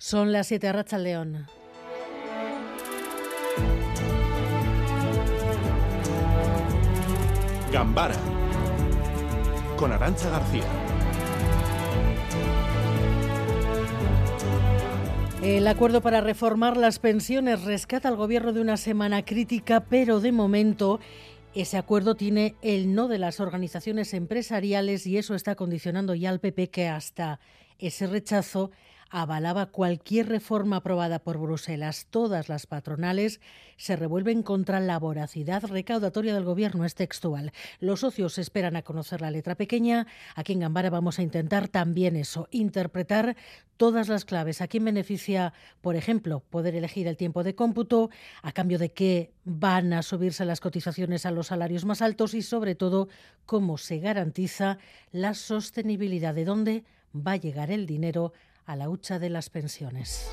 Son las 7 Racha León. Gambara con Arancha García. El acuerdo para reformar las pensiones rescata al gobierno de una semana crítica, pero de momento ese acuerdo tiene el no de las organizaciones empresariales y eso está condicionando ya al PP que hasta ese rechazo avalaba cualquier reforma aprobada por Bruselas. Todas las patronales se revuelven contra la voracidad recaudatoria del Gobierno. Es textual. Los socios esperan a conocer la letra pequeña. Aquí en Gambara vamos a intentar también eso, interpretar todas las claves. ¿A quién beneficia, por ejemplo, poder elegir el tiempo de cómputo? ¿A cambio de qué van a subirse las cotizaciones a los salarios más altos? Y sobre todo, cómo se garantiza la sostenibilidad de dónde va a llegar el dinero a la hucha de las pensiones.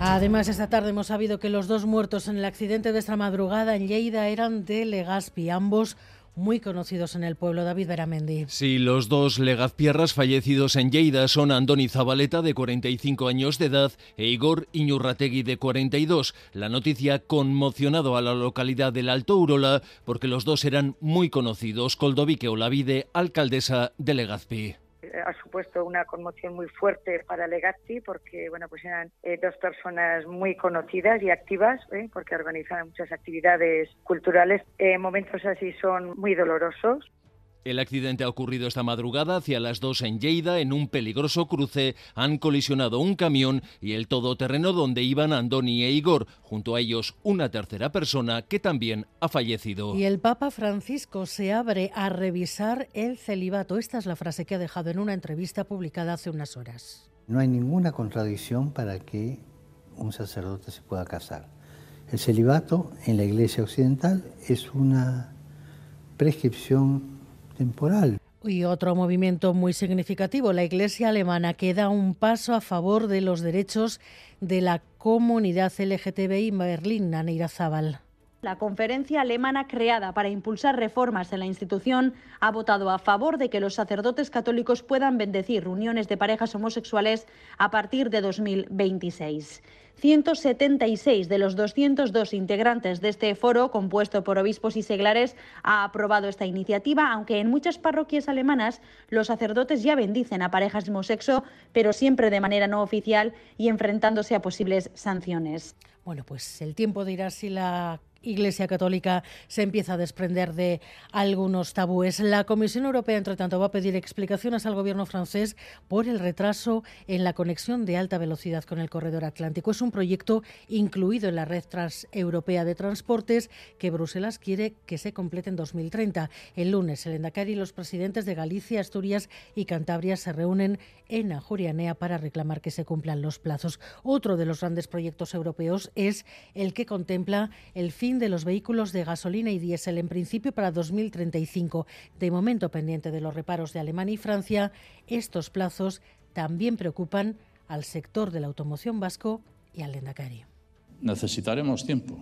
Además, esta tarde hemos sabido que los dos muertos en el accidente de esta madrugada en Lleida eran de Legazpi, ambos muy conocidos en el pueblo, David Beramendi. Sí, los dos legazpierras fallecidos en Lleida son Andoni Zabaleta, de 45 años de edad, e Igor Iñurrategui, de 42. La noticia conmocionado a la localidad del Alto Urola porque los dos eran muy conocidos. Coldovique Olavide, alcaldesa de Legazpi ha supuesto una conmoción muy fuerte para Legazpi porque bueno pues eran eh, dos personas muy conocidas y activas ¿eh? porque organizaban muchas actividades culturales. Eh, momentos así son muy dolorosos. El accidente ha ocurrido esta madrugada hacia las 2 en Lleida. En un peligroso cruce han colisionado un camión y el todoterreno donde iban Andoni e Igor. Junto a ellos una tercera persona que también ha fallecido. Y el Papa Francisco se abre a revisar el celibato. Esta es la frase que ha dejado en una entrevista publicada hace unas horas. No hay ninguna contradicción para que un sacerdote se pueda casar. El celibato en la Iglesia Occidental es una prescripción temporal. Y otro movimiento muy significativo, la Iglesia alemana, que da un paso a favor de los derechos de la comunidad LGTBI en Berlín, Aneira Zabal. La conferencia alemana creada para impulsar reformas en la institución ha votado a favor de que los sacerdotes católicos puedan bendecir reuniones de parejas homosexuales a partir de 2026. 176 de los 202 integrantes de este foro, compuesto por obispos y seglares, ha aprobado esta iniciativa, aunque en muchas parroquias alemanas los sacerdotes ya bendicen a parejas de homosexo, pero siempre de manera no oficial y enfrentándose a posibles sanciones. Bueno, pues el tiempo dirá si la Iglesia Católica se empieza a desprender de algunos tabúes. La Comisión Europea, entre tanto, va a pedir explicaciones al gobierno francés por el retraso en la conexión de alta velocidad con el corredor atlántico. Es un proyecto incluido en la red transeuropea de transportes que Bruselas quiere que se complete en 2030. El lunes, el Endacari y los presidentes de Galicia, Asturias y Cantabria se reúnen en Ajurianea para reclamar que se cumplan los plazos. Otro de los grandes proyectos europeos es el que contempla el fin de los vehículos de gasolina y diésel, en principio para 2035. De momento pendiente de los reparos de Alemania y Francia, estos plazos también preocupan al sector de la automoción vasco y al Lendakari. Necesitaremos tiempo.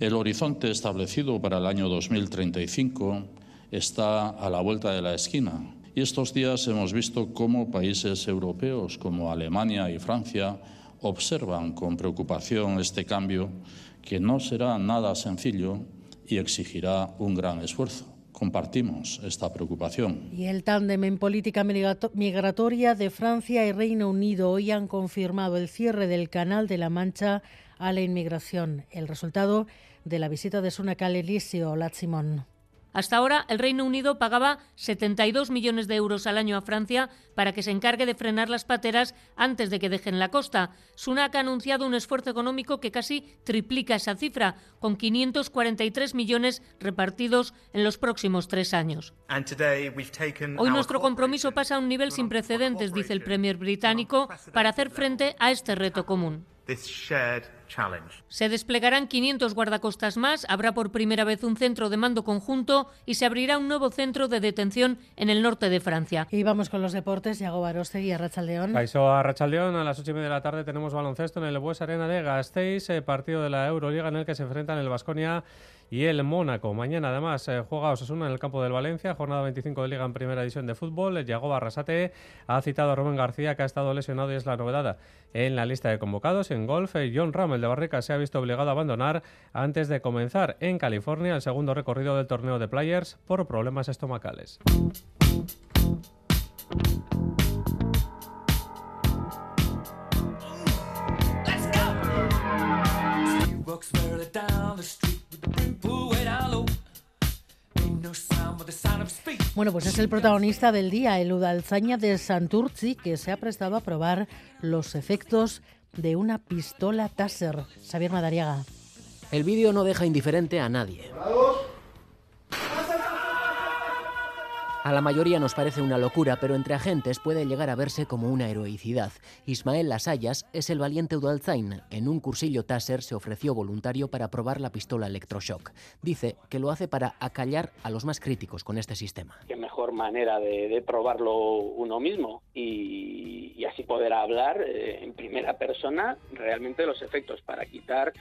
El horizonte establecido para el año 2035 está a la vuelta de la esquina. Y estos días hemos visto cómo países europeos como Alemania y Francia observan con preocupación este cambio que no será nada sencillo y exigirá un gran esfuerzo. Compartimos esta preocupación. Y el tándem en política migratoria de Francia y Reino Unido hoy han confirmado el cierre del Canal de la Mancha a la inmigración. El resultado de la visita de Sunakal Elisio Latzimón. Hasta ahora, el Reino Unido pagaba 72 millones de euros al año a Francia para que se encargue de frenar las pateras antes de que dejen la costa. Sunak ha anunciado un esfuerzo económico que casi triplica esa cifra, con 543 millones repartidos en los próximos tres años. Hoy nuestro compromiso pasa a un nivel sin precedentes, dice el Premier británico, para hacer frente a este reto común. Se desplegarán 500 guardacostas más, habrá por primera vez un centro de mando conjunto y se abrirá un nuevo centro de detención en el norte de Francia. Y vamos con los deportes, Yago Barostegui a Rachaldeón. a Rachaldeón, a las 8 y media de la tarde tenemos baloncesto en el Bues Arena de Gasteiz, eh, partido de la Euroliga en el que se enfrentan el Vasconia y el Mónaco. Mañana además eh, juega Osasuna en el campo del Valencia, jornada 25 de Liga en Primera División de Fútbol. Yago Barrasate ha citado a Rubén García que ha estado lesionado y es la novedad en la lista de convocados. En golf, eh, John Ram, de Barrica, se ha visto obligado a abandonar antes de comenzar en California el segundo recorrido del torneo de Players por problemas estomacales. Bueno, pues es el protagonista del día, el Udalzaña de Santurci, que se ha prestado a probar los efectos de una pistola Taser. Xavier Madariaga. El vídeo no deja indiferente a nadie. A la mayoría nos parece una locura, pero entre agentes puede llegar a verse como una heroicidad. Ismael Lasayas es el valiente Udalzain. En un cursillo Taser se ofreció voluntario para probar la pistola electroshock. Dice que lo hace para acallar a los más críticos con este sistema. Qué mejor manera de, probarlo uno mismo y, así poder hablar eh, en primera persona realmente los efectos para quitar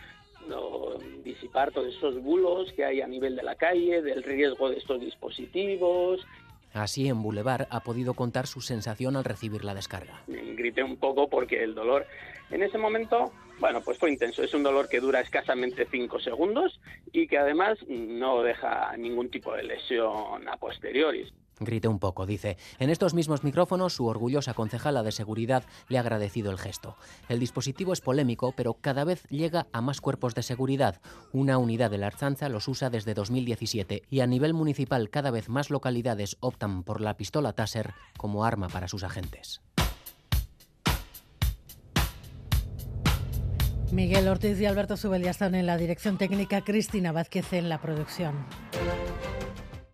disipar todos esos bulos que hay a nivel de la calle, del riesgo de estos dispositivos Así, en Boulevard ha podido contar su sensación al recibir la descarga. Grité un poco porque el dolor en ese momento, bueno, pues fue intenso. Es un dolor que dura escasamente 5 segundos y que además no deja ningún tipo de lesión a posteriori. Grite un poco, dice. En estos mismos micrófonos, su orgullosa concejala de seguridad le ha agradecido el gesto. El dispositivo es polémico, pero cada vez llega a más cuerpos de seguridad. Una unidad de la Arzanza los usa desde 2017 y a nivel municipal cada vez más localidades optan por la pistola Taser como arma para sus agentes. Miguel Ortiz y Alberto Subel ya están en la dirección técnica, Cristina Vázquez en la producción.